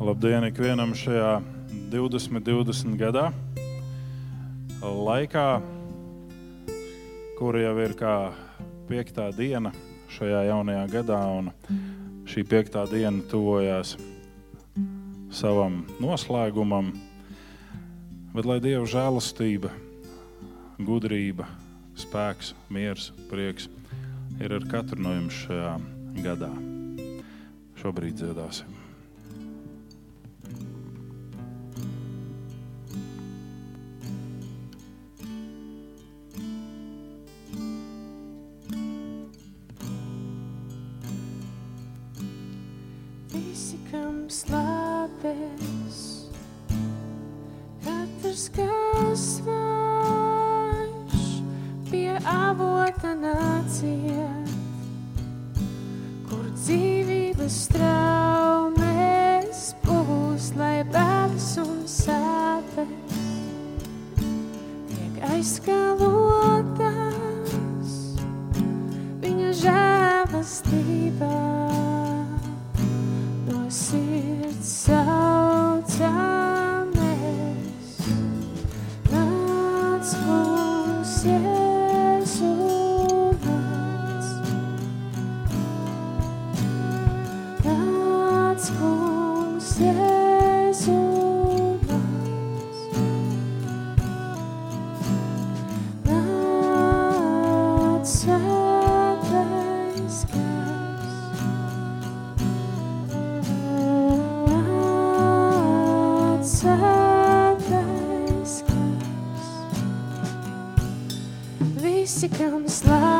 Labdien ikvienam šajā 2020 gadā, laikā, kur jau ir kā piektā diena šajā jaunajā gadā, un šī piektā diena tuvojās savam noslēgumam. Bet lai Dieva žēlastība, gudrība, spēks, miers, prieks ir ar katru no jums šajā gadā. Šobrīd dziedāsim. Visi, kam slāpēs,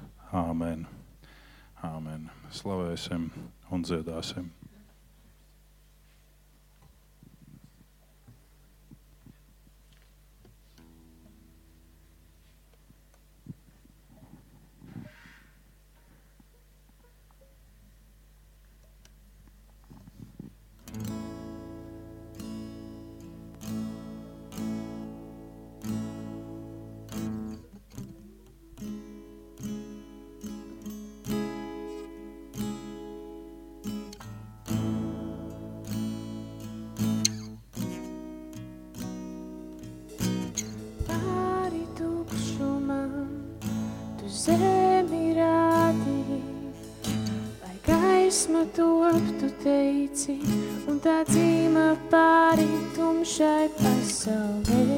Āmen. Āmen. Slavēsim un dziedāsim. Teici, un tā dzīma pāri tumšai pasaulē.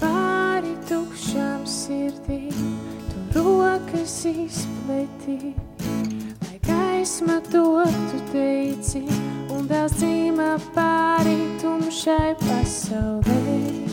Pāri tukšām sirdīm, tu rokas izpleti, lai gaisma top, tu teici, un vēl dzīmā pāri tumšai pasaulē.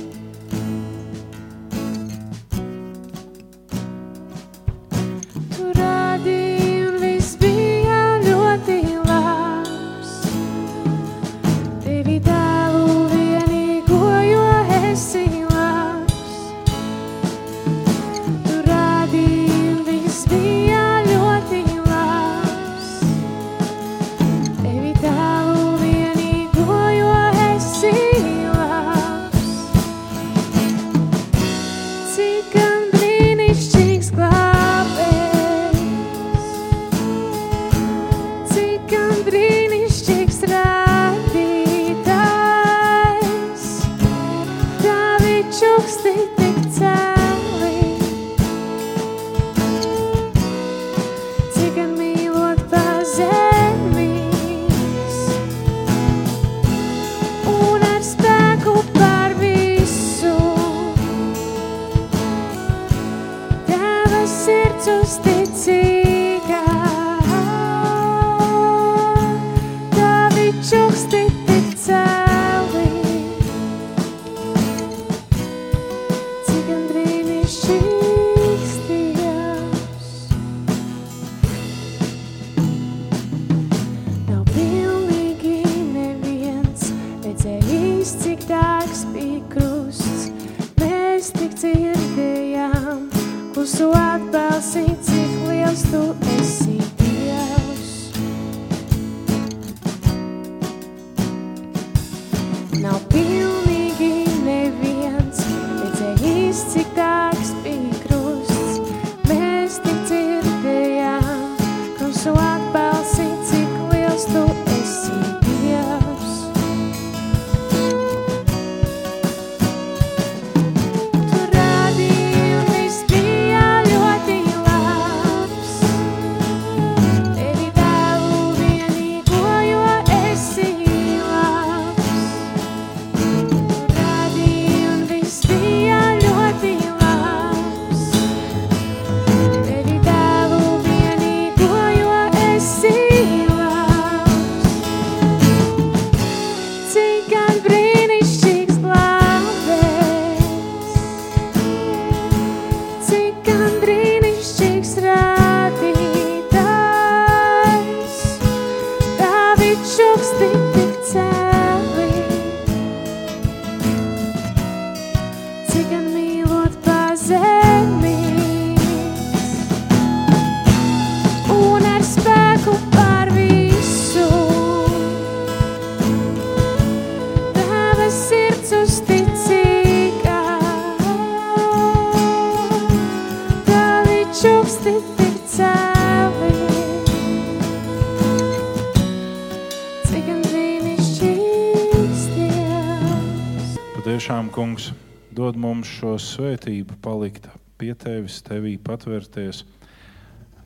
Kungs, dod mums šo svētību, palikt pie tevis, tevī patvērties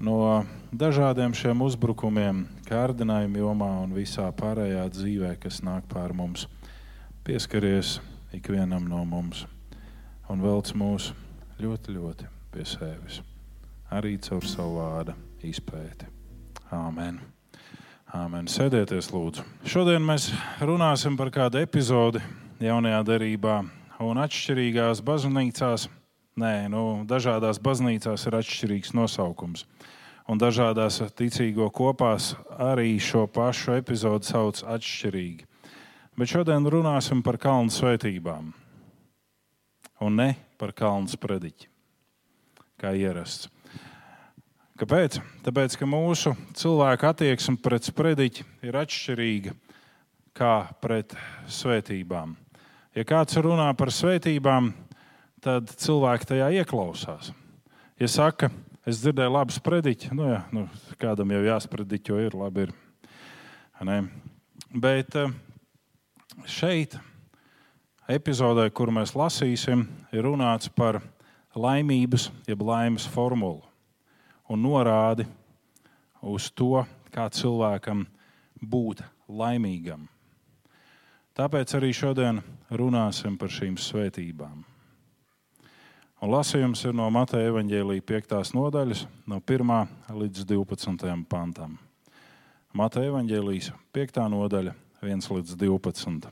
no dažādiem šiem uzbrukumiem, kārdinājuma jomā un visā pārējā dzīvē, kas nāk pār mums. Pieskaries ikvienam no mums un velc mūs ļoti, ļoti pie sevis. Arī caur savu vārdu izpēti. Āmen. Āmen. Sēdieties, lūdzu. Šodien mēs runāsim par kādu epizodi jaunajā derībā un atšķirīgās baznīcās. Nē, nu, dažādās baznīcās ir atšķirīgs nosaukums. Un dažādās ticīgo kopās arī šo pašu epizodi sauc atšķirīgi. Bet šodien runāsim par kalnu svētībām. Un ne par kalnu sprediķi, kā ierasts. Kāpēc? Tāpēc, ka mūsu cilvēka attieksme pret sprediķi ir atšķirīga kā pret svētībām. Ja kāds runā par svētībām, tad cilvēki tajā ieklausās. Ja saka, es dzirdēju labu sprediķi, nu, jā, nu kādam jau jāsprediķo, ir labi. Ir. Ne? Bet eh, šeit, epizodē, kur mēs lasīsim, ir runāts par laimības, jeb laimes formulu un norādi uz to, kā cilvēkam būt laimīgam. Tāpēc arī šodien runāsim par šīm svētībām. Un lasījums ir no Mateja evaņģēlīja 5. nodaļas, no 1 līdz 12 pantam. Mateja evaņģēlijas 5. nodaļa, 1 līdz 12.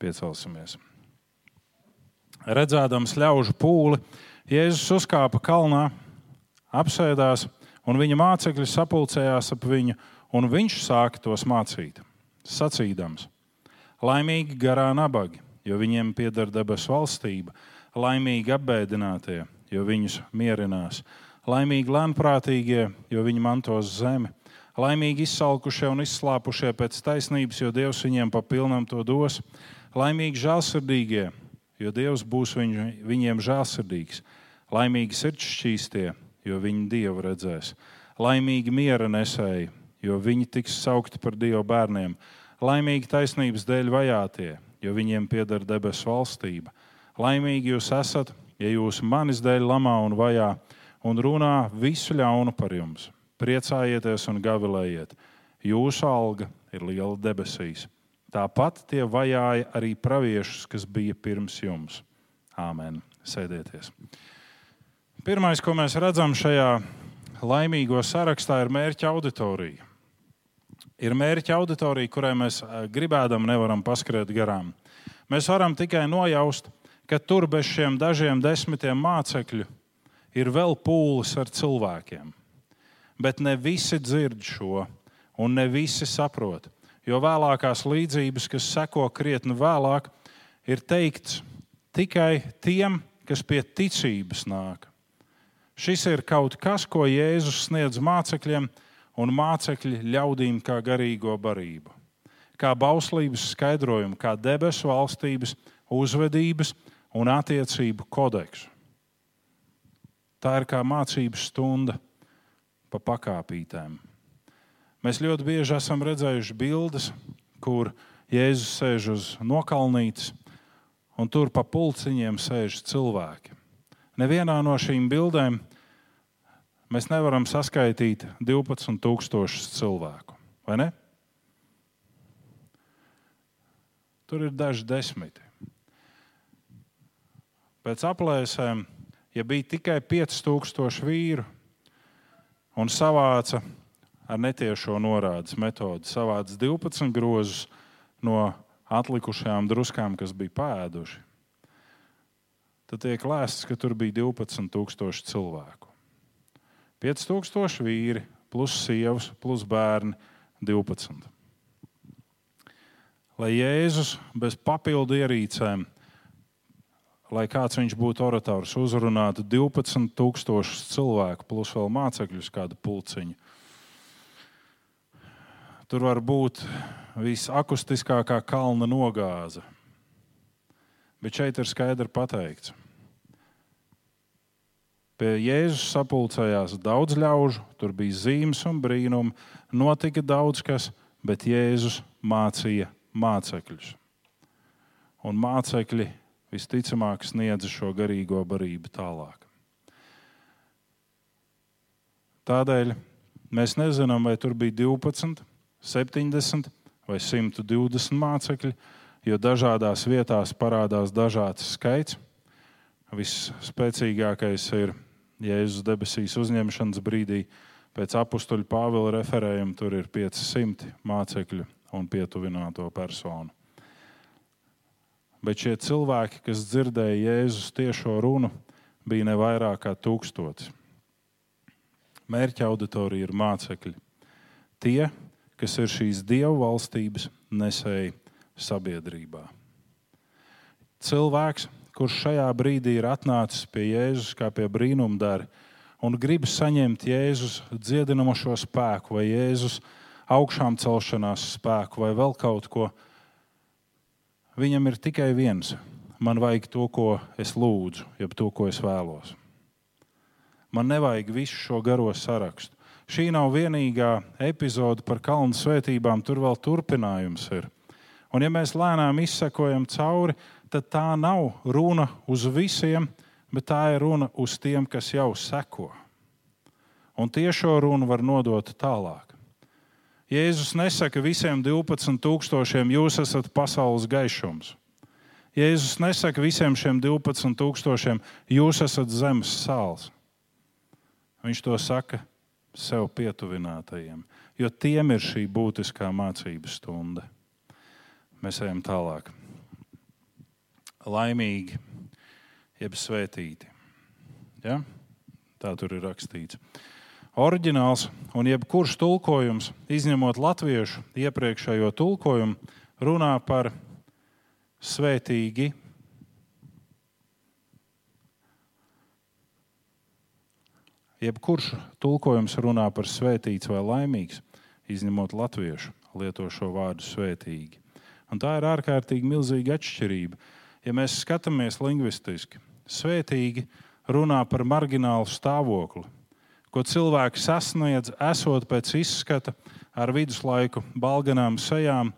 Piecelsimies. Redzēdams ļaužu pūli, Jēzus uzkāpa kalnā, apsēdās, un viņa mācekļi sapulcējās ap viņu, un viņš sāka tos mācīt. Sacīdams, laimīgi garā nabagi, jo viņiem pieder debesu valstība, laimīgi apbēdinātie, jo viņus mierinās, laimīgi lēnprātīgie, jo viņi mantos zemi, laimīgi izsalkušie un izslāpušie pēc taisnības, jo Dievs viņiem pa pilnam to dos, laimīgi žēlsirdīgie, jo Dievs būs viņu, viņiem žēlsirdīgs, laimīgi sirds šķīstie, jo viņi Dievu redzēs, laimīgi miera nesēji, jo viņi tiks saukti par Dieva bērniem, laimīgi taisnības dēļ vajātie, jo viņiem pieder debesu valstība, Laimīgi jūs esat, ja jūs manis dēļ lamā un vajā un runā visu ļaunu par jums. Priecājieties un gavilējiet. Jūsu alga ir liela debesīs. Tāpat tie vajāja arī praviešus, kas bija pirms jums. Āmen. Sēdieties. Pirmais, ko mēs redzam šajā laimīgo sarakstā, ir mērķa auditorija. Ir mērķa auditorija, kurai mēs eh, gribēdam, nevaram paskriet garām. Mēs varam tikai nojaust, ka tur bez šiem dažiem desmitiem mācekļu ir vēl pūlis ar cilvēkiem. Bet ne visi dzird šo, un ne visi saprot. Jo vēlākās līdzības, kas seko krietni vēlāk, ir teikts tikai tiem, kas pie ticības nāk. Šis ir kaut kas, ko Jēzus sniedz mācekļiem un mācekļi ļaudīm kā garīgo barību. Kā bauslības skaidrojumu, kā debesu valstības, uzvedības un attiecību kodeksu. Tā ir kā mācības stunda pa pakāpītēm. Mēs ļoti bieži esam redzējuši bildes, kur Jēzus sēž uz nokalnītes, un tur pa pulciņiem sēž cilvēki. Nevienā no šīm bildēm mēs nevaram saskaitīt 12,000 cilvēku. Vai ne? Tur ir daži desmiti. Pēc aplēsēm, ja bija tikai 5000 vīru un savāca ar netiešo norādes metodi, savāca 12 grozus no atlikušajām druskām, kas bija pēduši, tad tiek lēsts, ka tur bija 12,000 cilvēku. 5000 vīri, plus sievas, plus bērni 12. Lai Jēzus bez papildu ierīcēm lai kāds viņš būtu orators, uzrunātu 12,000 cilvēku, plus vēl mācekļus, kādu pulciņu. Tur var būt visakustiskākā kalna nogāze. Bet šeit ir skaidri pateikts. Pie Jēzus sapulcējās daudz ļaužu, tur bija zīmes un brīnumi, notika daudz kas, bet Jēzus mācīja mācekļus. Un mācekļi visticamāk sniedza šo garīgo barību tālāk. Tādēļ mēs nezinām, vai tur bija 12, 70 vai 120 mācekļi, jo dažādās vietās parādās dažāds skaits. Visspēcīgākais ir Jēzus debesīs uzņemšanas brīdī. Pēc apakstuļa Pāvila referējuma tur ir 500 mācekļu un pietuvināto personu bet šie cilvēki, kas dzirdēja Jēzus tiešo runu, bija ne vairāk kā tūkstotis. Mērķa auditorija ir mācekļi. Tie, kas ir šīs dievu valstības nesēji sabiedrībā. Cilvēks, kurš šajā brīdī ir atnācis pie Jēzus kā pie brīnumdara un grib saņemt Jēzus dziedinamošo spēku vai Jēzus augšām celšanās spēku vai vēl kaut ko Viņam ir tikai viens. Man vajag to, ko es lūdzu, jeb to, ko es vēlos. Man nevajag visu šo garo sarakstu. Šī nav vienīgā epizode par kalnu svētībām, tur vēl turpinājums ir. Un, ja mēs lēnām izsekojam cauri, tad tā nav runa uz visiem, bet tā ir runa uz tiem, kas jau seko. Un tiešo runu var nodot tālāk. Jēzus nesaka visiem 12,000, jūs esat pasaules gaišums. Jēzus nesaka visiem šiem 12,000, jūs esat zemes sāls. Viņš to saka sev pietuvinātajiem, jo tiem ir šī būtiskā mācības stunda. Mēs ejam tālāk. Laimīgi, jeb svētīti. Ja? Tā tur ir rakstīts. Oriģināls un jebkurš tulkojums, izņemot latviešu iepriekšējo tulkojumu, runā par svētīgi. Jebkurš tulkojums runā par svētīts vai laimīgs, izņemot latviešu lieto šo vārdu svētīgi. Un tā ir ārkārtīgi milzīga atšķirība. Ja mēs skatāmies lingvistiski, svētīgi runā par marginālu stāvokli, ko cilvēki sasniedz, esot pēc izskata ar viduslaiku balganām sejām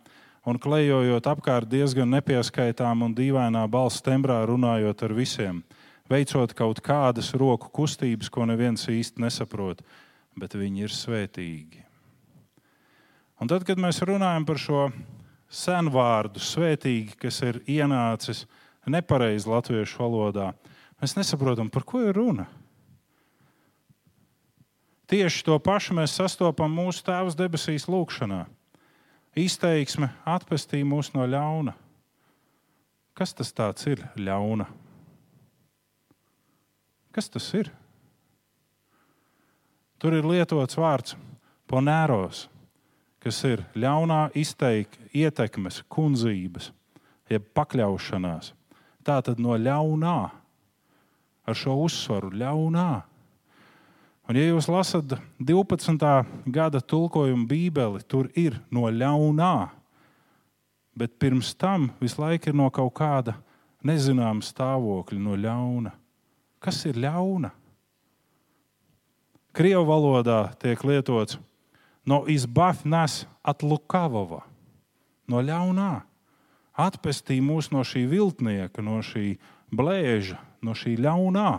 un klejojot apkārt diezgan nepieskaitām un dīvainā balss tembrā runājot ar visiem, veicot kaut kādas roku kustības, ko neviens īsti nesaprot, bet viņi ir svētīgi. Un tad, kad mēs runājam par šo senvārdu svētīgi, kas ir ienācis nepareizi latviešu valodā, mēs nesaprotam, par ko ir runa. Tieši to pašu mēs sastopam mūsu Tēvs debesīs lūgšanā izteiksme atpestī mūs no ļauna. Kas tas ir ļauna? Kas tas ir? Tur ir lietots vārds ponēros, kas ir ļaunā izteik, ietekmes, kundzības, jeb pakļaušanās. Tā tad no ļaunā, ar šo uzsvaru ļaunā Un, ja jūs lasat 12. gada tulkojumu Bībeli, tur ir no ļaunā, bet pirms tam visu laiku ir no kaut kāda nezināma stāvokļa, no ļauna. Kas ir ļauna? Krievu valodā tiek lietots no izbafnes atlukavova, no ļaunā. Atpestī mūs no šī viltnieka, no šī blēža, no šī ļaunā,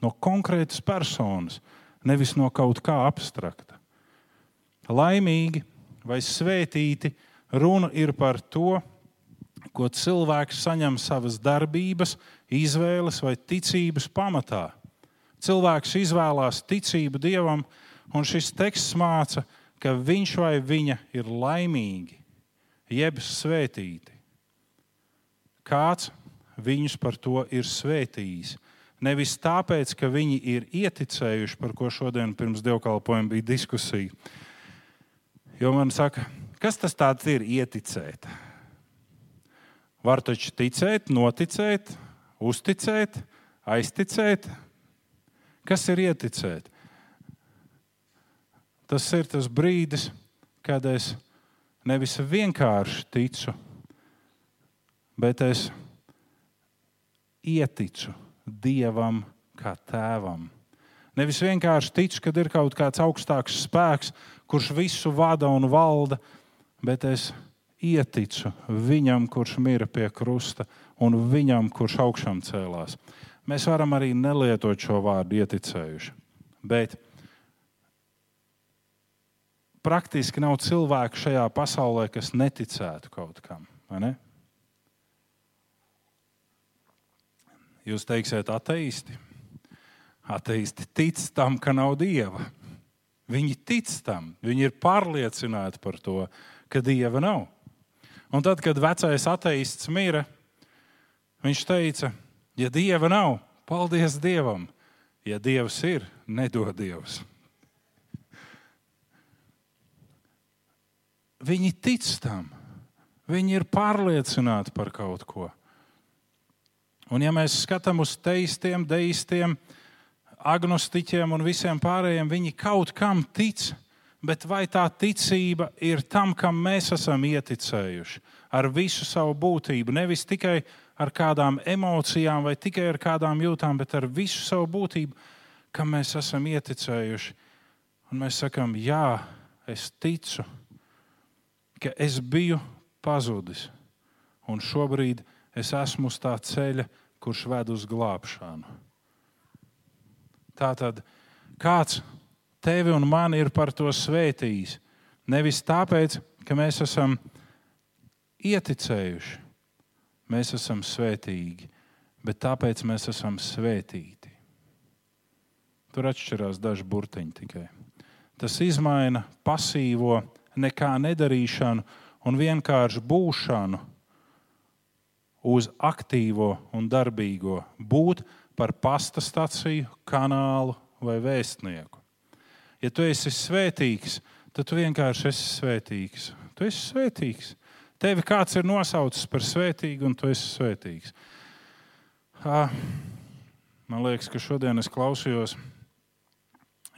no konkrētas personas nevis no kaut kā abstrakta. Laimīgi vai svētīti runa ir par to, ko cilvēks saņem savas darbības, izvēles vai ticības pamatā. Cilvēks izvēlās ticību dievam, un šis teksts māca, ka viņš vai viņa ir laimīgi, jeb svētīti. Kāds viņus par to ir svētījis? Nevis tāpēc, ka viņi ir ieticējuši, par ko šodien pirms dievkalpojuma bija diskusija. Jo man saka, kas tas ir ieticēt? Var taču ticēt, noticēt, uzticēt, aizticēt. Kas ir ieticēt? Tas ir tas brīdis, kad es nevis vienkārši ticu, bet es ieticu Dievam kā tēvam. Nevis vienkārši ticu, ka ir kaut kāds augstāks spēks, kurš visu vada un valda, bet es ieticu viņam, kurš mira pie krusta, un viņam, kurš augšām cēlās. Mēs varam arī nelietot šo vārdu ieticējuši. Bet praktiski nav cilvēku šajā pasaulē, kas neticētu kaut kam. Ne? Jūs teiksiet, ateisti. Ateisti tic tam, ka nav dieva. Viņi tic tam, viņi ir pārliecināti par to, ka dieva nav. Un tad, kad vecais ateists mira, viņš teica, ja dieva nav, paldies dievam. Ja dievs ir, nedod dievs. Viņi tic tam, viņi ir pārliecināti par kaut ko. Un, ja mēs skatāmies uz teistiem, deistiem, agnostiķiem un visiem pārējiem, viņi kaut kam tic. Bet vai tā ticība ir tam, kam mēs esam ieticējuši, ar visu savu būtību? Nevis tikai ar kādām emocijām vai tikai ar kādām jūtām, bet ar visu savu būtību, kam mēs esam ieticējuši. Un mēs sakām, jā, es ticu, ka es biju pazudis, un šobrīd es esmu uz tā ceļa, kurš ved uz glābšanu. Tātad kāds tevi un mani ir par to svētījis. Nevis tāpēc, ka mēs esam ieticējuši, mēs esam svētīgi, bet tāpēc mēs esam svētīti. Tur atšķirās daži burtiņi tikai. Tas izmaina pasīvo, nekā nedarīšanu un vienkārši būšanu uz aktīvo un darbīgo, būt par pasta staciju, kanālu vai vēstnieku. Ja tu esi svētīgs, tad tu vienkārši esi svētīgs. Tu esi svētīgs. Tevi kāds ir nosaucis par svētīgu, un tu esi svētīgs. Man liekas, ka šodien es klausījos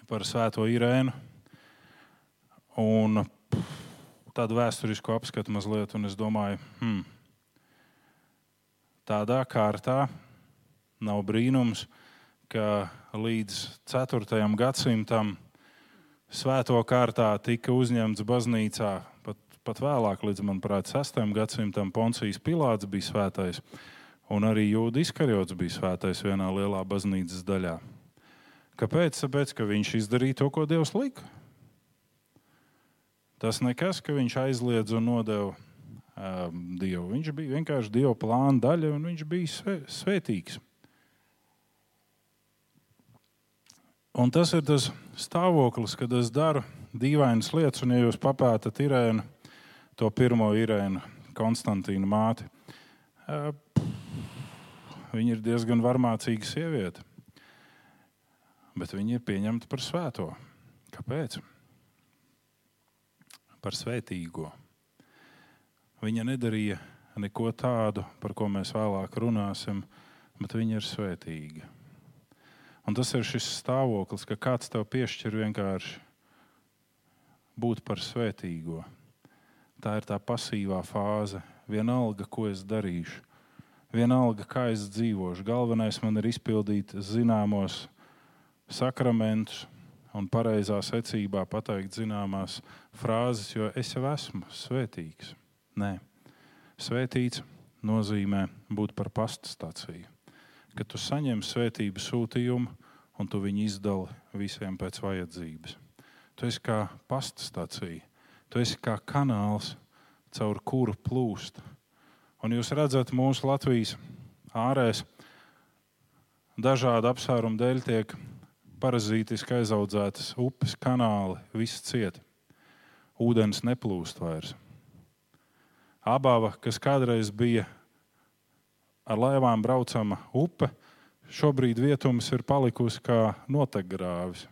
par Svēto Irēnu un tādu vēsturisku apskatu mazliet, un es domāju, hmm, tādā kārtā nav brīnums, ka līdz 4. gadsimtam svēto kārtā tika uzņemts baznīcā pat pat vēlāk, līdz manuprāt, 6. gadsimtam, Poncijas Pilārs bija svētais, un arī Jūda Iskarjots bija svētais vienā lielā baznīcas daļā. Kāpēc? Tāpēc, ka viņš izdarīja to, ko Dievs lika. Tas nekas, ka viņš aizliedz un nodeva um, Dievu. Viņš bija vienkārši Dieva plāna daļa, un viņš bija svē, svētīgs. Un tas ir tas stāvoklis, kad es daru dīvainas lietas, un, ja jūs papētat Irēnu, to pirmo Irēnu, Konstantīnu māti, viņa ir diezgan varmācīga sieviete. Bet viņa ir pieņemta par svēto. Kāpēc? Par svētīgo. Viņa nedarīja neko tādu, par ko mēs vēlāk runāsim, bet viņa ir svētīga. Un tas ir šis stāvoklis, ka kāds tev piešķir vienkārši būt par svētīgo. Tā ir tā pasīvā fāze. Vienalga, ko es darīšu, vienalga, kā es dzīvošu. Galvenais man ir izpildīt zināmos sakramentus un pareizā secībā pateikt zināmās frāzes, jo es jau esmu svētīgs. Nē, svētīts nozīmē būt par pastāstāciju ka tu saņem svētību sūtījumu un tu viņu izdali visiem pēc vajadzības. Tu esi kā pastastacija, tu esi kā kanāls, caur kuru plūst. Un jūs redzat, mūsu Latvijas ārēs dažādu apsvērumu dēļ tiek parazītiski aizaudzētas upes, kanāli, viss ciet. Ūdens neplūst vairs. Abava, kas kādreiz bija ar laivām braucama upe, šobrīd vietums ir palikusi kā notekgrāvis.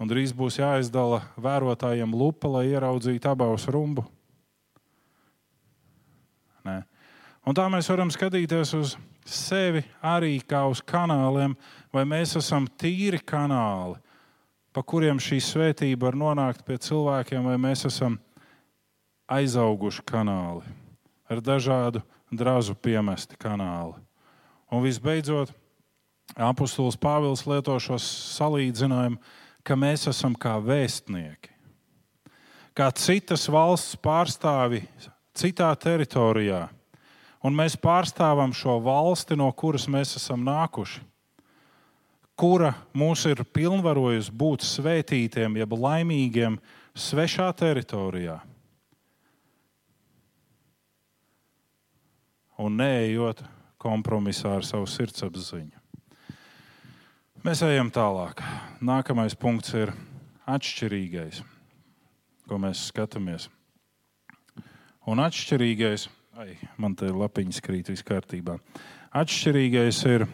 Un drīz būs jāizdala vērotājiem lupa, lai ieraudzītu abus rumbu. Nē. Un tā mēs varam skatīties uz sevi arī kā uz kanāliem, vai mēs esam tīri kanāli, pa kuriem šī svētība var nonākt pie cilvēkiem, vai mēs esam aizauguši kanāli ar dažādu drazu piemesti kanāli. Un visbeidzot, apustulis Pāvils lieto šo salīdzinājumu, ka mēs esam kā vēstnieki. Kā citas valsts pārstāvi citā teritorijā, un mēs pārstāvam šo valsti, no kuras mēs esam nākuši, kura mūs ir pilnvarojusi būt svētītiem, jeb laimīgiem svešā teritorijā. un neejot kompromisā ar savu sirdsapziņu. Mēs ejam tālāk. Nākamais punkts ir atšķirīgais, ko mēs skatāmies. Un atšķirīgais, ai, man te lapiņas krīt viss kārtībā. Atšķirīgais ir,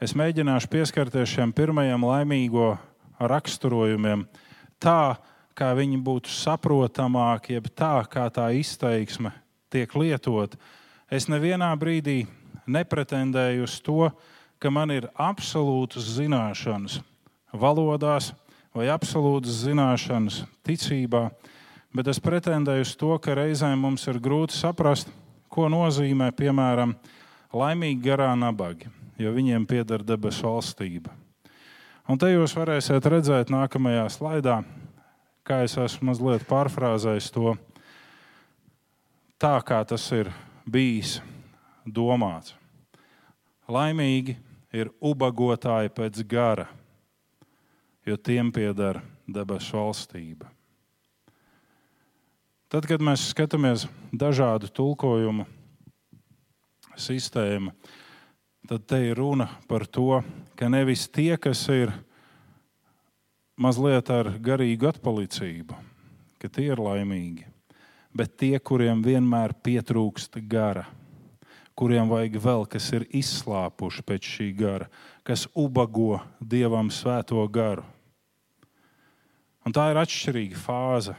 es mēģināšu pieskarties šiem pirmajiem laimīgo raksturojumiem tā, kā viņi būtu saprotamāki, jeb tā, kā tā izteiksme tiek lietota Es nevienā brīdī nepretendēju uz to, ka man ir absolūtas zināšanas valodās vai absolūtas zināšanas ticībā, bet es pretendēju uz to, ka reizēm mums ir grūti saprast, ko nozīmē piemēram laimīgi garā nabagi, jo viņiem pieder debesu valstība. Un te jūs varēsiet redzēt nākamajā slaidā, kā es esmu mazliet pārfrāzējis to tā, kā tas ir bijis domāts. Laimīgi ir ubagotāji pēc gara, jo tiem pieder debesu valstība. Tad, kad mēs skatāmies dažādu tulkojumu sistēmu, tad te ir runa par to, ka nevis tie, kas ir mazliet ar garīgu atpalicību, ka tie ir laimīgi, bet tie, kuriem vienmēr pietrūkst gara, kuriem vajag vēl, kas ir izslāpuši pēc šī gara, kas ubago dievam svēto garu. Un tā ir atšķirīga fāze.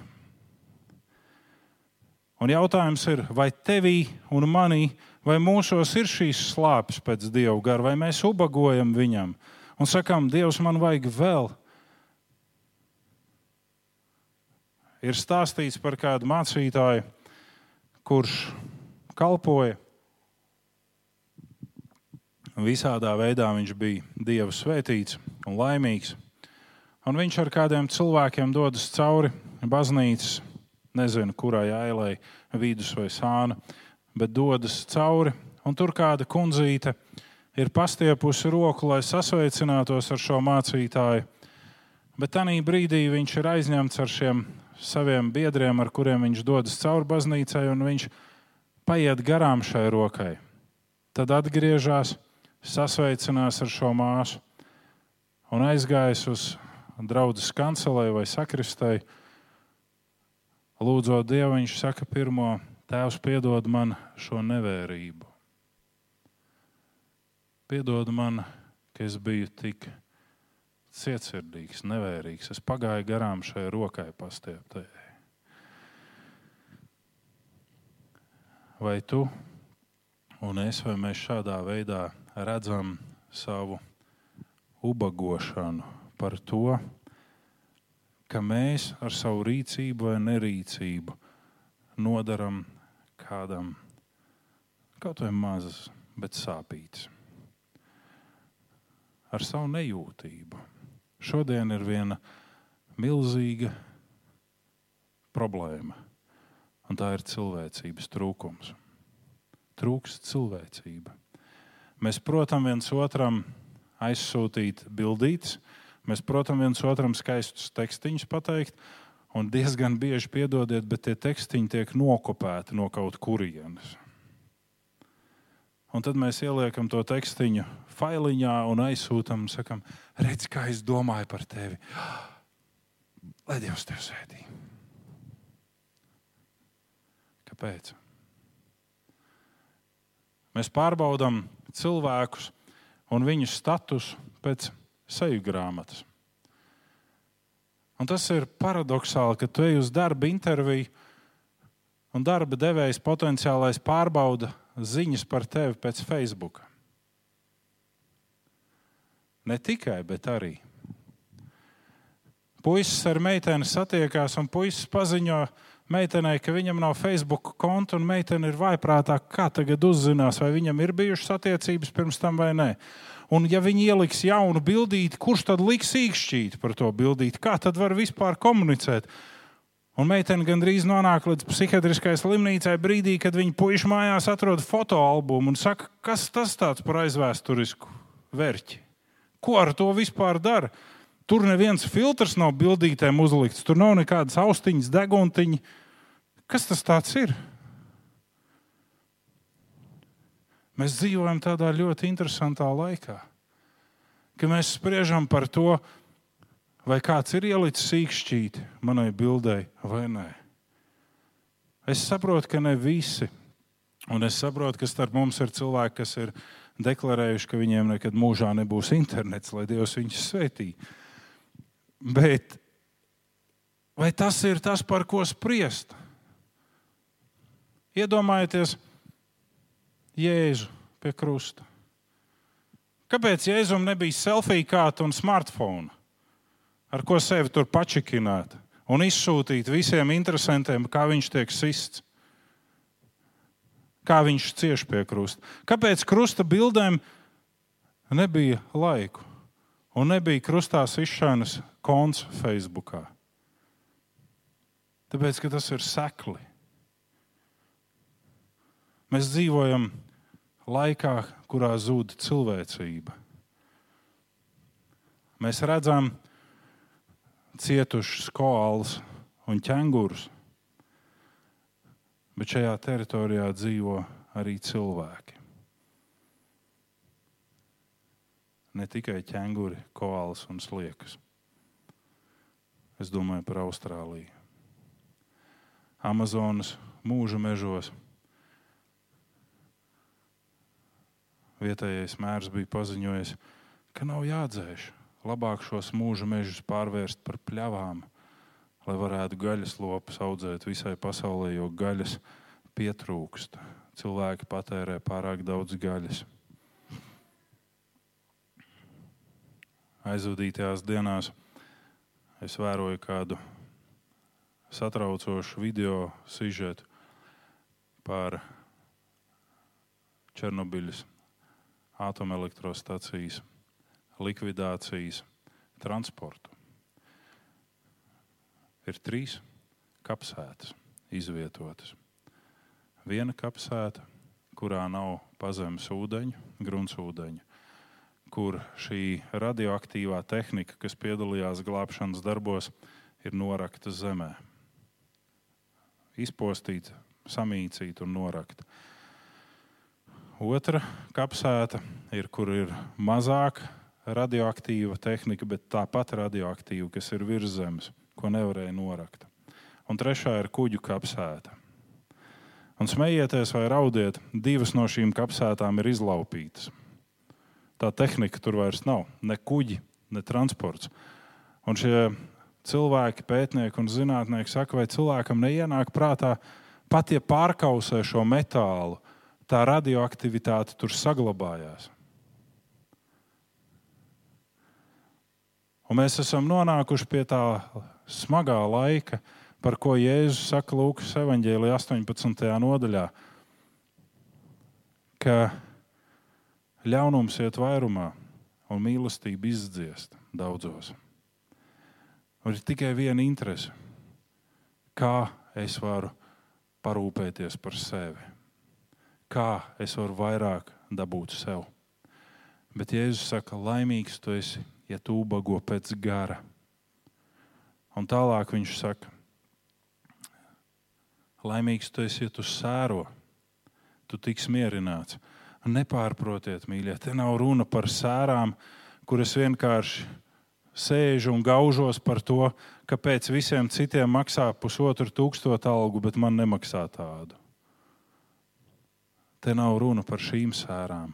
Un jautājums ir, vai tevī un manī, vai mūsos ir šīs slāpes pēc dieva gara, vai mēs ubagojam viņam un sakām, Dievs, man vajag vēl, ir stāstīts par kādu mācītāju, kurš kalpoja. Visādā veidā viņš bija Dieva svētīts un laimīgs. Un viņš ar kādiem cilvēkiem dodas cauri baznīcas, nezinu, kurai ailai, vidus vai sāna, bet dodas cauri. Un tur kāda kundzīte ir pastiepusi roku, lai sasveicinātos ar šo mācītāju. Bet tajā brīdī viņš ir aizņemts ar šiem saviem biedriem, ar kuriem viņš dodas cauri baznīcai, un viņš paiet garām šai rokai. Tad atgriežas, sasveicinās ar šo māsu un aizgājis uz draugu kancelē vai sakristai. Lūdzot Dievu, viņš saka, pirmo tēvs, piedod man šo nevērību. Piedod man, ka es biju tik cietsirdīgs, nevērīgs. Es pagāju garām šai rokai pastieptējai. Vai tu un es, vai mēs šādā veidā redzam savu ubagošanu par to, ka mēs ar savu rīcību vai nerīcību nodaram kādam kaut vai mazas, bet sāpītas. Ar savu nejūtību. Šodien ir viena milzīga problēma, un tā ir cilvēcības trūkums. Trūkst cilvēcība. Mēs, protams, viens otram aizsūtīt bildītas, Mēs, protams, viens otram skaistus tekstus pateikt, un diezgan bieži piedodiet, bet tie tekstiņi tiek nokopēti no kaut kurienes. Un tad mēs ieliekam to tekstiņu failiņā un aizsūtām, sakam, redz, kā es domāju par tevi. Lai Dievs tevi sēdī. Kāpēc? Mēs pārbaudām cilvēkus un viņu statusu pēc seju grāmatas. Un tas ir paradoxāli, ka tu ej uz darba interviju, un darba devējs potenciālais pārbauda ziņas par tevi pēc Facebook. Ne tikai, bet arī. Puisis ar meiteni satiekās, un puisis paziņo meitenei, ka viņam nav Facebook konta, un meitene ir vaiprātā, kā tagad uzzinās, vai viņam ir bijušas attiecības pirms tam vai nē. Un, ja viņi ieliks jaunu bildīti, kurš tad liks īkšķīt par to bildīti? Kā tad var vispār komunicēt? Un meitene gandrīz nonāk līdz psihiatriskai slimnīcai brīdī, kad viņa puikas mājās atrod fotoalbumu un saka, kas tas par aizvēsturisku vērķi? Ko ar to vispār dara? Tur neviens filtrs nav bildītēm uzlikts, tur nav nekādas austiņas, deguntiņa. Kas tas ir? Mēs dzīvojam tādā ļoti interesantā laikā, ka mēs spriežam par to, vai kāds ir ielicis īkšķīti manai bildei vai nē. Es saprotu, ka ne visi, un es saprotu, ka starp mums ir cilvēki, kas ir deklarējuši, ka viņiem nekad mūžā nebūs internets, lai Dievs viņus svētī. Bet vai tas ir tas, par ko spriest? Iedomājieties, Jēzu pie krusta? Kāpēc Jēzum nebija selfija kārta un smartphone, ar ko sevi tur pačikināt un izsūtīt visiem interesantiem, kā viņš tiek sists? Kā viņš cieš pie krusta? Kāpēc krusta bildēm nebija laiku un nebija krustā izšānas konts Facebook? Tāpēc, ka tas ir sekli. Mēs dzīvojam laikā, kurā zūd cilvēcība. Mēs redzam cietušus koālus un ķēngurus, bet šajā teritorijā dzīvo arī cilvēki. Ne tikai ķēnguri, koāls un sliekas. Es domāju par Austrāliju. Amazonas mūža mežos vietējais mērs bija paziņojis, ka nav jādzēš. Labāk šos mūža mežus pārvērst par pļavām, lai varētu gaļas lopus audzēt visai pasaulē, jo gaļas pietrūkst. Cilvēki patērē pārāk daudz gaļas. Aizvadītajās dienās es vēroju kādu satraucošu video sižetu par Černobiļas atomelektrostacijas likvidācijas transportu. ir trīs kapsētas izvietotas. Viena kapsēta, kurā nav pazemes ūdeņu, gruntsūdeņu, kur šī radioaktīvā tehnika, kas piedalījās glābšanas darbos, ir norakta zemē. Izpostīta, samīcīta un norakta. Otra kapsēta ir, kur ir mazāk radioaktīva tehnika, bet tāpat radioaktīva, kas ir virs zemes, ko nevarēja norakt. Un trešā ir kuģu kapsēta. Un smējieties vai raudiet, divas no šīm kapsētām ir izlaupītas. Tā tehnika tur vairs nav. Ne kuģi, ne transports. Un šie cilvēki, pētnieki un zinātnieki saka, vai cilvēkam neienāk prātā, pat ja pārkausē šo metālu, tā radioaktivitāte tur saglabājās. Un mēs esam nonākuši pie tā smagā laika, par ko Jēzus saka Lūkas evanģēlijā 18. nodaļā, ka ļaunums iet vairumā un mīlestība izdziest daudzos. Un ir tikai viena interese, kā es varu parūpēties par sevi kā es varu vairāk dabūt sev. Bet Jēzus saka, laimīgs tu esi, ja tu ubago pēc gara. Un tālāk viņš saka, laimīgs tu esi, ja tu sēro, tu tiks mierināts. Nepārprotiet, mīļie, te nav runa par sērām, kuras vienkārši sēžu un gaužos par to, kāpēc visiem citiem maksā pusotru tūkstošu algu, bet man nemaksā tādu. Te nav runa par šīm sērām.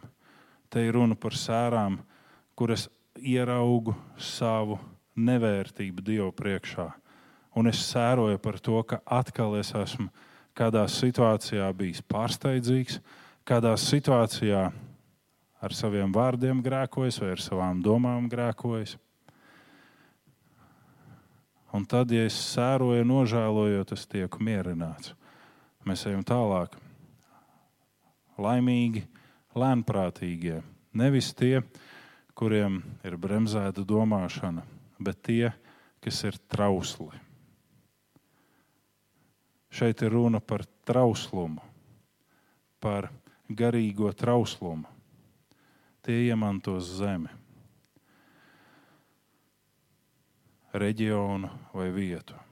Te ir runa par sērām, kuras ieraugu savu nevērtību Dievu priekšā. Un es sēroju par to, ka atkal es esmu kādā situācijā bijis pārsteidzīgs, kādā situācijā ar saviem vārdiem grēkojis vai ar savām domām grēkojis. Un tad, ja es sēroju, nožēlojot, es tieku mierināts. Mēs ejam tālāk laimīgi, lēnprātīgie. Nevis tie, kuriem ir bremzēta domāšana, bet tie, kas ir trausli. Šeit ir runa par trauslumu, par garīgo trauslumu. Tie iemantos zemi, reģionu vai vietu.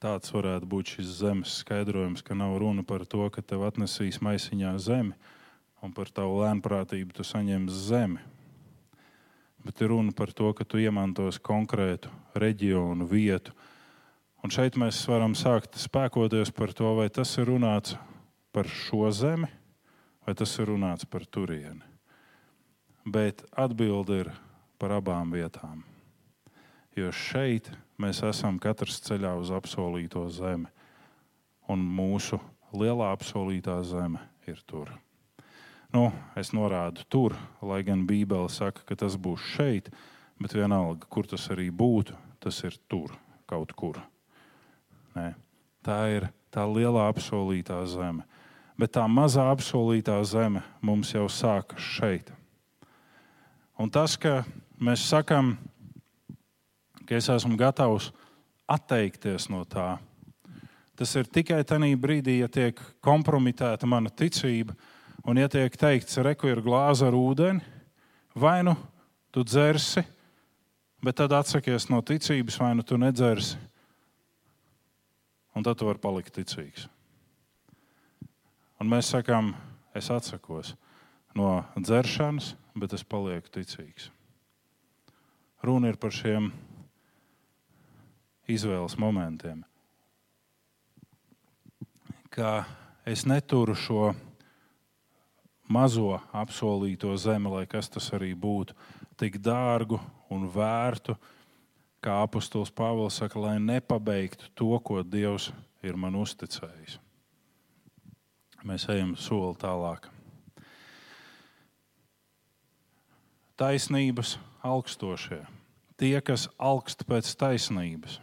Tāds varētu būt šis zemes skaidrojums, ka nav runa par to, ka tev atnesīs maisiņā zemi un par tavu lēnprātību tu saņemsi zemi. Bet ir runa par to, ka tu iemantos konkrētu reģionu, vietu. Un šeit mēs varam sākt spēkoties par to, vai tas ir runāts par šo zemi, vai tas ir runāts par turieni. Bet atbilde ir par abām vietām. Jo šeit mēs esam katrs ceļā uz apsolīto zemi, un mūsu lielā apsolītā zeme ir tur. Nu, es norādu tur, lai gan Bībele saka, ka tas būs šeit, bet vienalga, kur tas arī būtu, tas ir tur, kaut kur. Nē. Tā ir tā lielā apsolītā zeme. Bet tā mazā apsolītā zeme mums jau sākas šeit. Un tas, ka mēs sakām, ka es esmu gatavs atteikties no tā. Tas ir tikai tajā brīdī, ja tiek kompromitēta mana ticība, un ja tiek teikts, reku ir glāze ar ūdeni, vai nu tu dzersi, bet tad atsakies no ticības, vai nu tu nedzersi, un tad tu vari palikt ticīgs. Un mēs sakām, es atsakos no dzeršanas, bet es palieku ticīgs. Runa ir par šiem izvēles momentiem. Ka es neturu šo mazo apsolīto zemi, lai kas tas arī būtu, tik dārgu un vērtu, kā apustulis Pāvils saka, lai nepabeigtu to, ko Dievs ir man uzticējis. Mēs ejam soli tālāk. Taisnības augstošie, tie, kas augst pēc taisnības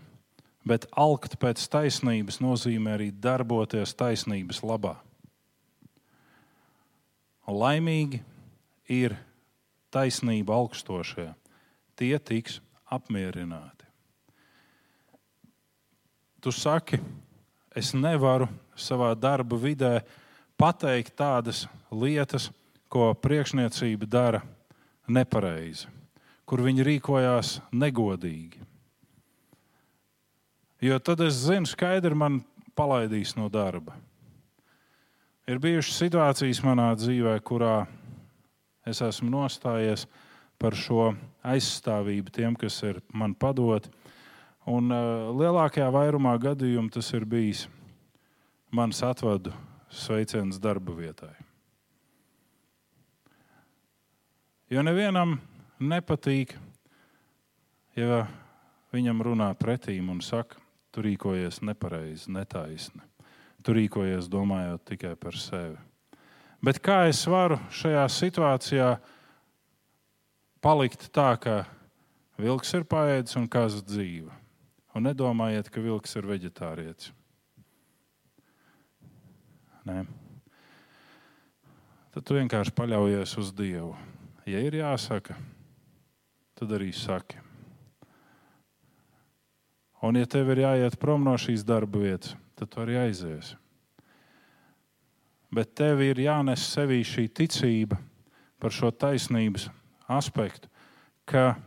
bet alkt pēc taisnības nozīmē arī darboties taisnības labā. Laimīgi ir taisnība augstošie. Tie tiks apmierināti. tu saki, es nevaru savā darba vidē pateikt tādas lietas, ko priekšniecība dara nepareizi, kur viņi rīkojās negodīgi. Jo tad es zinu, skaidri man palaidīs no darba. Ir bijušas situācijas manā dzīvē, kurā es esmu nostājies par šo aizstāvību tiem, kas ir man padoti. Un uh, lielākajā vairumā gadījumu tas ir bijis mans atvadu sveiciens darba vietai. Jo nevienam nepatīk, ja viņam runā pretīm un saka, tu rīkojies nepareizi, netaisni. Tu rīkojies domājot tikai par sevi. Bet kā es varu šajā situācijā palikt tā, ka vilks ir paēdis un kaza dzīve? Un nedomājiet, ka vilks ir vegetārietis. Nē. Tad tu vienkārši paļaujies uz Dievu. Ja ir jāsaka, tad arī saki. Un, ja tev ir jāiet prom no šīs darba vietas, tad tu arī aizies. Bet tev ir jānes sevī šī ticība par šo taisnības aspektu, ka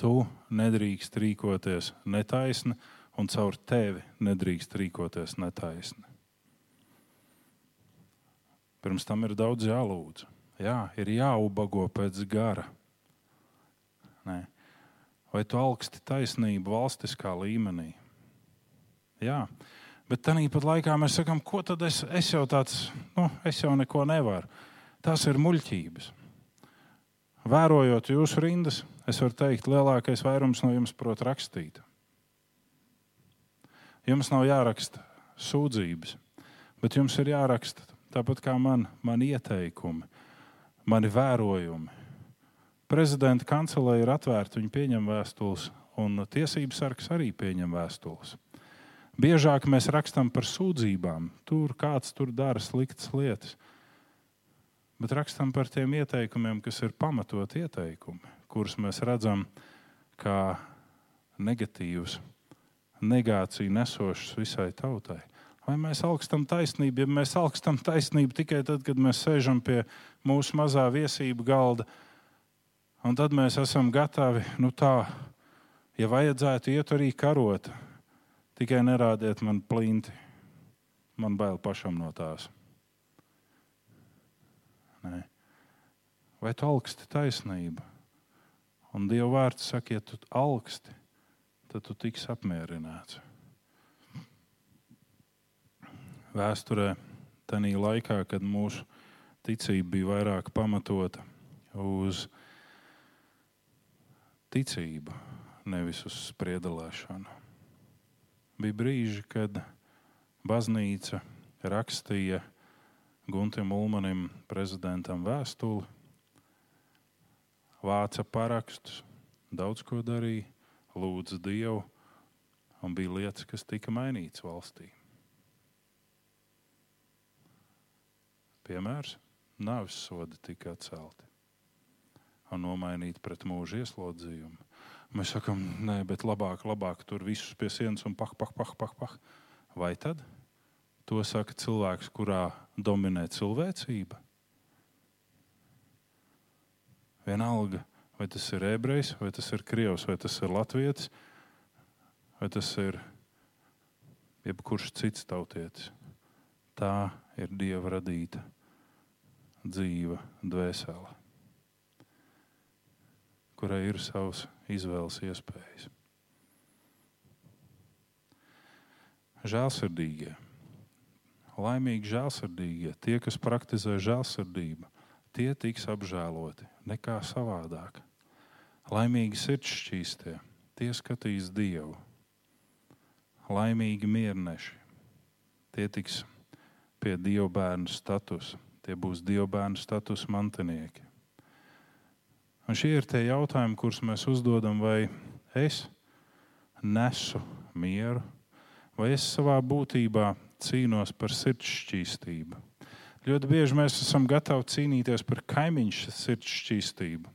tu nedrīkst rīkoties netaisni, un caur tevi nedrīkst rīkoties netaisni. Pirms tam ir daudz jālūdz. Jā, ir jāubago pēc gara. Nē. Vai tu augsti taisnību valstiskā līmenī? Jā, bet tā pat laikā mēs sakām, ko tad es, es jau tāds, nu, es jau neko nevaru. Tas ir muļķības. Vērojot jūsu rindas, es varu teikt, lielākais vairums no jums prot rakstīt. Jums nav jāraksta sūdzības, bet jums ir jāraksta tāpat kā man, man ieteikumi, mani vērojumi. Prezidenta kancelē ir atvērta, viņi pieņem vēstules, un tiesības sargs arī pieņem vēstules. Biežāk mēs rakstām par sūdzībām, tur kāds tur dara sliktas lietas bet rakstam par tiem ieteikumiem, kas ir pamatot ieteikumi, kurus mēs redzam kā negatīvus, negāciju nesošus visai tautai. Vai mēs augstam taisnību, ja mēs augstam taisnību tikai tad, kad mēs sēžam pie mūsu mazā viesību galda, un tad mēs esam gatavi, nu tā, ja vajadzētu iet arī karot, tikai nerādiet man plinti, man bail pašam no tās. Nē. Vai tu augsti taisnību? Un Dieva vārds saka, ja tu augsti, tad tu tiks apmierināts. Vēsturē, tajā laikā, kad mūsu ticība bija vairāk pamatota uz ticību, nevis uz spriedelēšanu. Bija brīži, kad baznīca rakstīja Guntim Ulmanim, prezidentam, vēstuli, vāca parakstus, daudz ko darīja, lūdza Dievu, un bija lietas, kas tika mainītas valstī. Piemērs - nāves sodi tika atcelti un nomainīti pret mūža ieslodzījumu. Mēs sakām, nē, bet labāk, labāk tur visus pie sienas un pah, pah, pah, pah, pah. Vai tad? To saka cilvēks, kurā dominē cilvēcība. Vienalga, vai tas ir ebrejs, vai tas ir krievs, vai tas ir latvietis, vai tas ir jebkurš cits tautietis. Tā ir dieva radīta dzīva, dvēsele, kurai ir savas izvēles iespējas. Žēlsirdīgie laimīgi žēlsirdīgie, tie, kas praktizē žēlsirdību, tie tiks apžēloti nekā savādāk. Laimīgi sirds šķīstie, tie skatīs Dievu. Laimīgi mierneši, tie tiks pie Dieva bērnu statusa, tie būs Dieva bērnu status mantinieki. Un šie ir tie jautājumi, kurus mēs uzdodam, vai es nesu mieru, vai es savā būtībā cīnos par sirds šķīstību. Ļoti bieži mēs esam gatavi cīnīties par kaimiņu sirds šķīstību.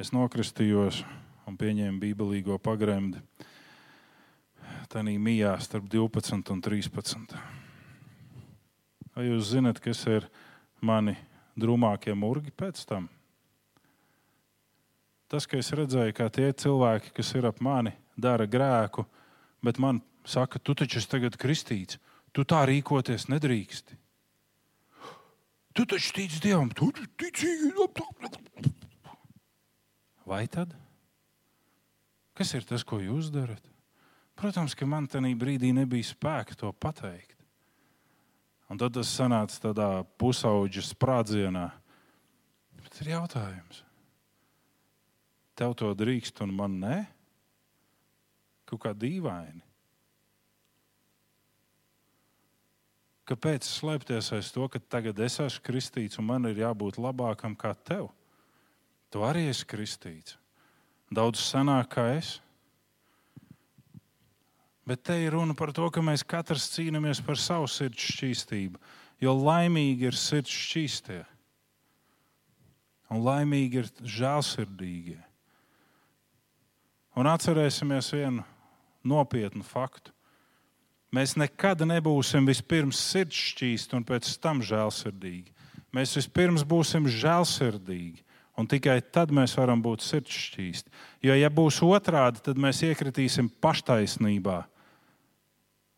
Es nokristījos, un pieņēma bībelīgo pagremdi. Tā mijā starp 12 un 13. Vai jūs zinat, kas ir mani drūmākie murgi pēc tam? Tas, ka es redzēju, kā tie cilvēki, kas ir ap mani, dara grēku, bet man saka, tu taču esi tagad kristīts, tu tā rīkoties nedrīksti. Tu taču tici Dievam, tu tici. Vai tad? Kas ir tas, ko jūs darat? Protams, ka man tajā brīdī nebija spēka to pateikt. Un tad tas sanāca tādā pusauģa sprādzienā. Bet ir jautājums. Tev to drīkst, un man nē? Kaut kā dīvaini. Kāpēc slēpties aiz to, ka tagad es esmu kristīts un man ir jābūt labākam kā tev? Tu arī esi kristīts. Daudz senāk kā es. Bet te ir runa par to, ka mēs katrs cīnāmies par savu sirds šķīstību. Jo laimīgi ir sirds šķīstie. Un laimīgi ir žēlsirdīgie. Un atcerēsimies vienu nopietnu faktu. Mēs nekad nebūsim vispirms sirdsšķīsti un pēc tam žēlsirdīgi. Mēs vispirms būsim žēlsirdīgi, un tikai tad mēs varam būt sirdsšķīsti. Jo, ja būs otrādi, tad mēs iekritīsim paštaisnībā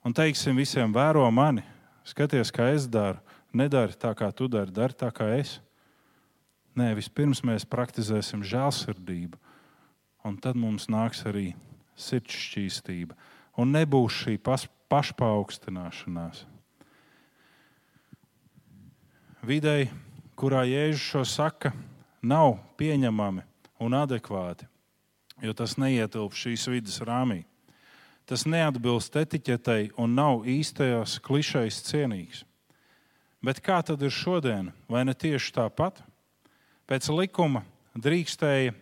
un teiksim visiem, vēro mani, skaties, kā es daru, nedari tā, kā tu dari, dari tā, kā es. Nē, vispirms mēs praktizēsim žēlsirdību, un tad mums nāks arī sirdsšķīstība, un nebūs šī pašpaukstināšanās. Videi, kurā Jēzus šo saka, nav pieņemami un adekvāti, jo tas neietilp šīs vidas rāmī. Tas neatbilst etiķetei un nav īstajās klišejas cienīgs. Bet kā tad ir šodien? Vai ne tieši tāpat? Pēc likuma drīkstēja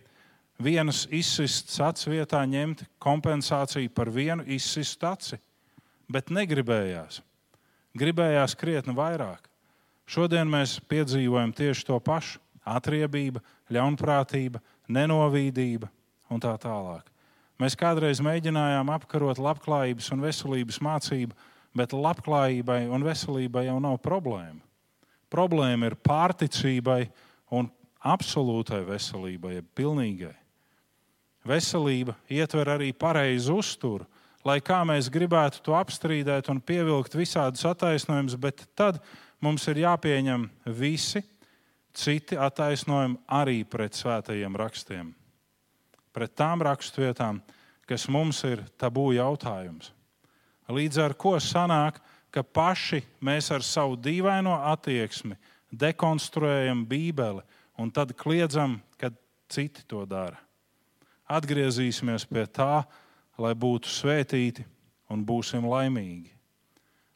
vienas izsistas acis vietā ņemt kompensāciju par vienu izsistu aci bet negribējās. Gribējās krietni vairāk. Šodien mēs piedzīvojam tieši to pašu - atriebība, ļaunprātība, nenovīdība un tā tālāk. Mēs kādreiz mēģinājām apkarot labklājības un veselības mācību, bet labklājībai un veselībai jau nav problēma. Problēma ir pārticībai un absolūtai veselībai, jeb pilnīgai. Veselība ietver arī pareizu uzturu, lai kā mēs gribētu to apstrīdēt un pievilkt visādus attaisnojumus, bet tad mums ir jāpieņem visi citi attaisnojumi arī pret svētajiem rakstiem. Pret tām raksturvietām, kas mums ir tabū jautājums. Līdz ar to sanāk, ka paši mēs ar savu dīvaino attieksmi dekonstruējam Bībeli un tad kliedzam, kad citi to dara. Atgriezīsimies pie tā, lai būtu svētīti un būsim laimīgi.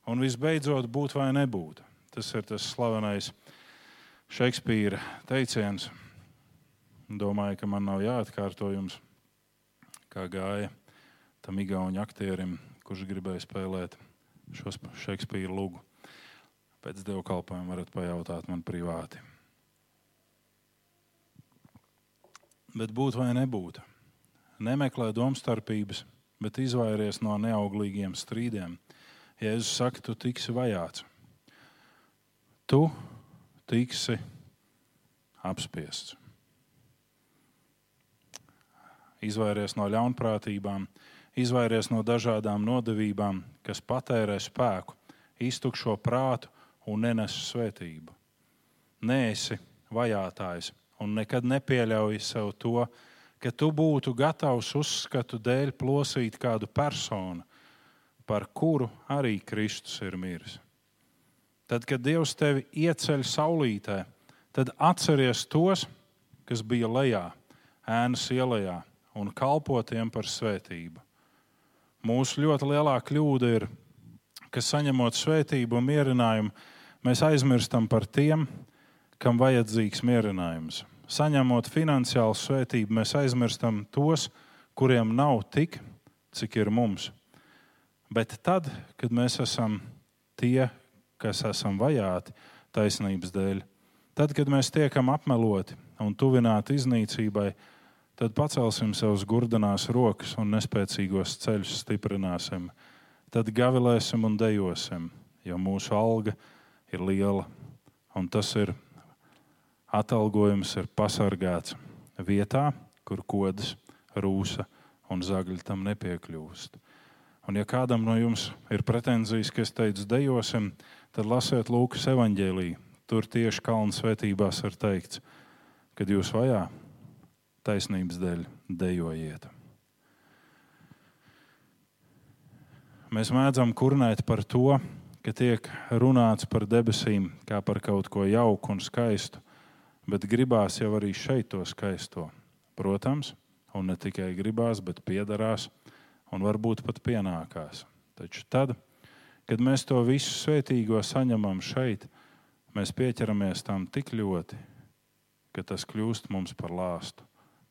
Un visbeidzot, būt vai nebūt. Tas ir tas slavenais Šekspīra teiciens. Domāju, ka man nav jāatkārto jums, kā gāja tam igauņu aktierim, kurš gribēja spēlēt šo Šekspīra lugu. Pēc dievkalpojuma varat pajautāt man privāti. Bet būt vai nebūt? nemeklē domstarpības, bet izvairies no neauglīgiem strīdiem. Jēzus saka, tu tiksi vajāts. Tu tiksi apspiests. Izvairies no ļaunprātībām, izvairies no dažādām nodevībām, kas patērē spēku, iztukšo prātu un nenes svētību. Nē, esi vajātājs un nekad nepieļauj sev to, ka tu būtu gatavs uzskatu dēļ plosīt kādu personu, par kuru arī Kristus ir miris. Tad, kad Dievs tevi ieceļ saulītē, tad atceries tos, kas bija lejā, ēnas ielā, un kalpo tiem par svētību. Mūsu ļoti lielā kļūda ir, ka saņemot svētību un mierinājumu, mēs aizmirstam par tiem, kam vajadzīgs mierinājums saņemot finansiālu svētību, mēs aizmirstam tos, kuriem nav tik, cik ir mums. Bet tad, kad mēs esam tie, kas esam vajāti taisnības dēļ, tad, kad mēs tiekam apmeloti un tuvināti iznīcībai, tad pacelsim savus gurdanās rokas un nespēcīgos ceļus stiprināsim. Tad gavilēsim un dejosim, jo mūsu alga ir liela, un tas ir atalgojums, ir pasargāts vietā, kur kodas, rūsa un zagļi tam nepiekļūst. Un, ja kādam no jums ir pretenzijas, ka es teicu, dejosim, tad lasiet Lūkas evanģēlīju. Tur tieši kalnu svētībās ir teikts, kad jūs vajā taisnības dēļ dejojiet. Mēs mēdzam kurnēt par to, ka tiek runāts par debesīm kā par kaut ko jauku un skaistu, bet gribās jau arī šeit to skaisto. Protams, un ne tikai gribās, bet piederās un varbūt pat pienākās. Taču tad, kad mēs to visu svētīgo saņemam šeit, mēs pieķeramies tam tik ļoti, ka tas kļūst mums par lāstu,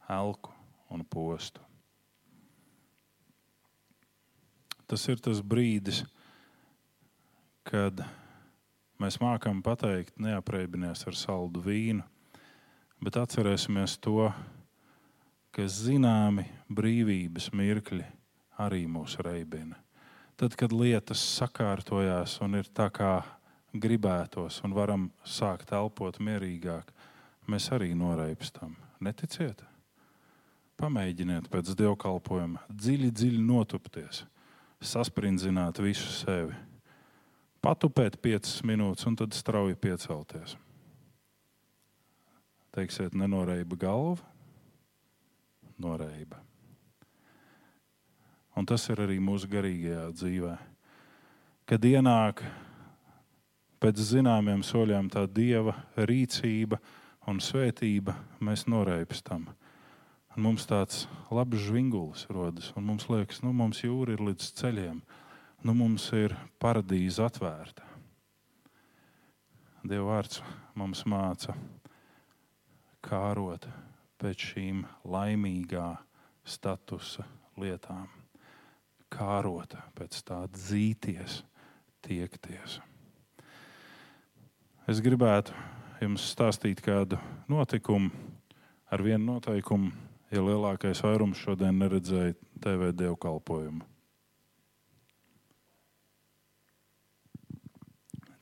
elku un postu. Tas ir tas brīdis, kad mēs mākam pateikt, neapreibinies ar saldu vīnu, bet atcerēsimies to, ka zināmi brīvības mirkļi arī mūs reibina. Tad, kad lietas sakārtojās un ir tā kā gribētos, un varam sākt elpot mierīgāk, mēs arī noreipstam. Neticiet? Pamēģiniet pēc dievkalpojuma dziļi, dziļi notupties, sasprindzināt visu sevi, patupēt piecas minūtes un tad strauji piecelties. Teiksiet, nenoreiba galva, noreiba. Un tas ir arī mūsu garīgajā dzīvē. Kad ienāk pēc zināmiem soļiem tā dieva rīcība un svētība, mēs noreipstam. Un mums tāds labs žvingulis rodas, un mums liekas, nu, mums jūra ir līdz ceļiem, nu, mums ir paradīze atvērta. Dieva vārds mums māca kārot pēc šīm laimīgā statusa lietām kārota, pēc tā dzīties, tiekties. Es gribētu jums stāstīt kādu notikumu ar vienu noteikumu, ja lielākais vairums šodien neredzēja TV dievkalpojumu.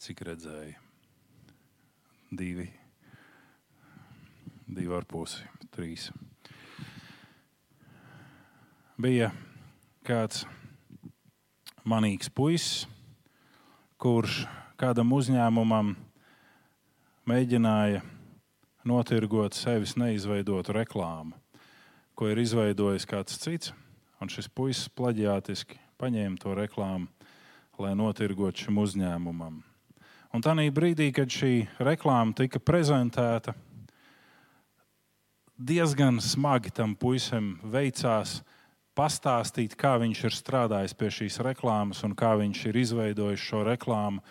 Cik redzēja? Divi, divi ar pusi, trīs. Bija kāds manīgs puisis, kurš kādam uzņēmumam mēģināja notirgot sevis neizveidotu reklāmu, ko ir izveidojis kāds cits. Un šis puisis plaģiātiski paņēma to reklāmu, lai notirgotu šim uzņēmumam. Un tā brīdī, kad šī reklāma tika prezentēta, diezgan smagi tam puisim veicās pastāstīt, kā viņš ir strādājis pie šīs reklāmas un kā viņš ir izveidojis šo reklāmu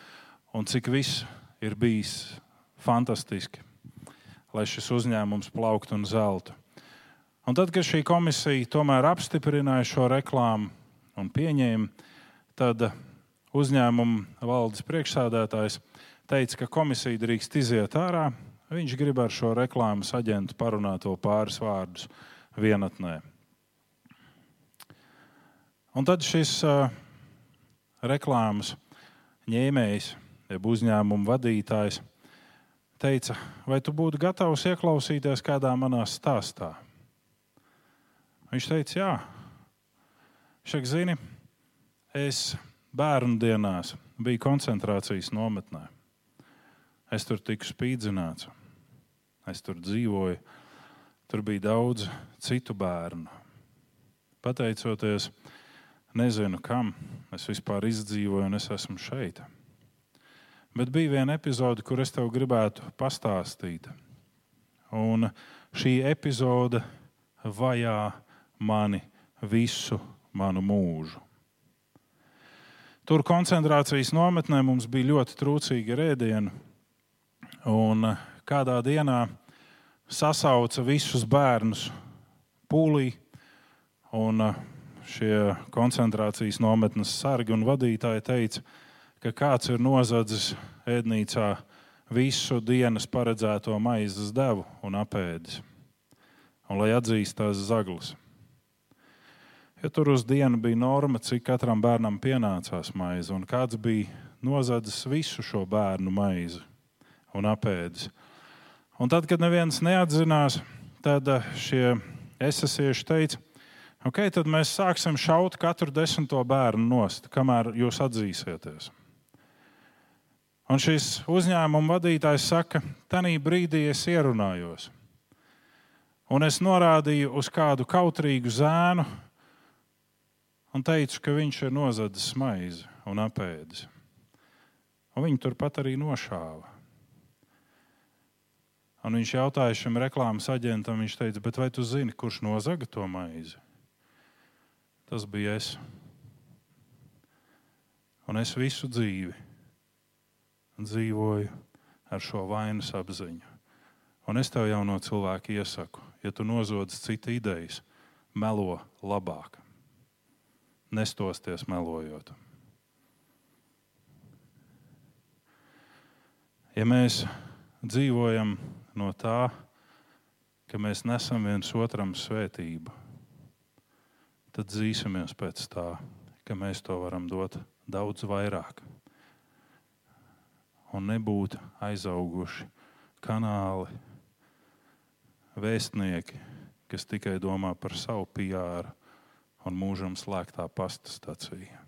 un cik viss ir bijis fantastiski, lai šis uzņēmums plauktu un zeltu. Un tad, kad šī komisija tomēr apstiprināja šo reklāmu un pieņēma, tad uzņēmuma valdes priekšsādātājs teica, ka komisija drīkst iziet ārā. Viņš grib ar šo reklāmas aģentu parunāt vēl pāris vārdus vienatnē. Un tad šis uh, reklāmas ņēmējs, jeb uzņēmuma vadītājs, teica, vai tu būtu gatavs ieklausīties kādā manā stāstā? Viņš teica, jā. Šak zini, es bērnu dienās biju koncentrācijas nometnē. Es tur tiku spīdzināts, es tur dzīvoju. Tur bija daudz citu bērnu. Pateicoties nezinu, kam es vispār izdzīvoju un es esmu šeit. Bet bija viena epizode, kur es tev gribētu pastāstīt. Un šī epizode vajā mani visu manu mūžu. Tur koncentrācijas nometnē mums bija ļoti trūcīga rēdiena. Un kādā dienā sasauca visus bērnus pūlī un šie koncentrācijas nometnes sargi un vadītāji teica, ka kāds ir nozadzis ēdnīcā visu dienas paredzēto maizes devu un apēdis. un lai atzīst tās zaglas. Ja tur uz dienu bija norma, cik katram bērnam pienācās maize, un kāds bija nozadzis visu šo bērnu maizi un apēdis. Un tad, kad neviens neatzinās, tad eh, šie esasieši teica, ok, tad mēs sāksim šaut katru desmito bērnu nost, kamēr jūs atzīsieties. Un šis uzņēmuma vadītājs saka, tanī brīdī es ierunājos. Un es norādīju uz kādu kautrīgu zēnu un teicu, ka viņš ir nozadzis maizi un apēdis. Un viņi turpat arī nošāva. Un viņš jautāja šim reklāmas aģentam, viņš teica, bet vai tu zini, kurš nozaga to maizi? Tas bija es. Un es visu dzīvi dzīvoju ar šo vainas apziņu. Un es tev jau no cilvēka iesaku, ja tu nozodzi citu idejas, melo labāk. Nestosties melojot. Ja mēs dzīvojam no tā, ka mēs nesam viens otram svētību, tad dzīsimies pēc tā, ka mēs to varam dot daudz vairāk. Un nebūt aizauguši kanāli, vēstnieki, kas tikai domā par savu PR un mūžam slēgtā pasta stācija.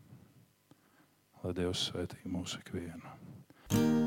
Lai Dievs svētī mūsu ikvienu.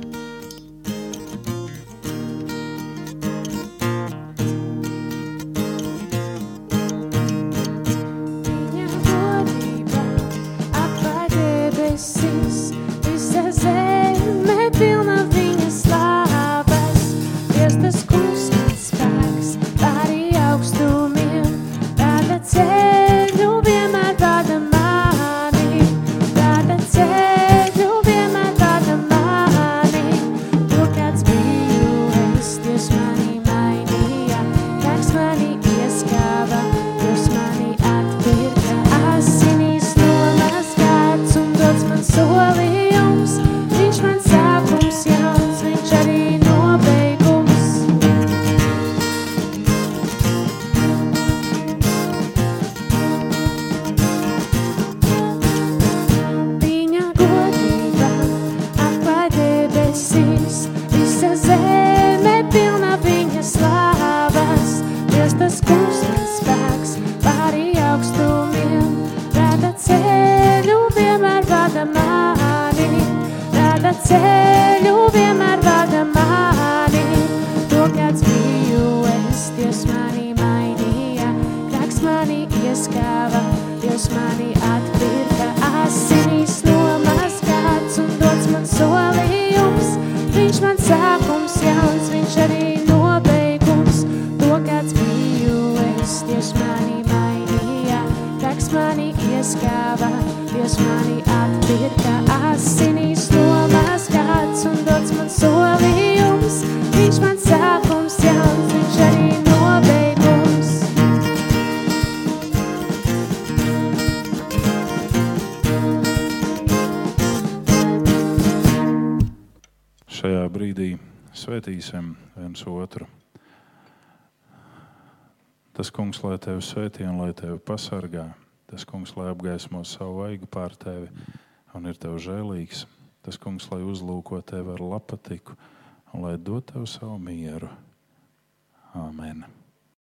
Otru. Tas kungs, lai tevi svētī un lai tevi pasargā. Tas kungs, lai apgaismo savu vaigu pār tevi un ir tev žēlīgs. Tas kungs, lai uzlūko tevi ar lapatiku un lai dod tev savu mieru. Āmen!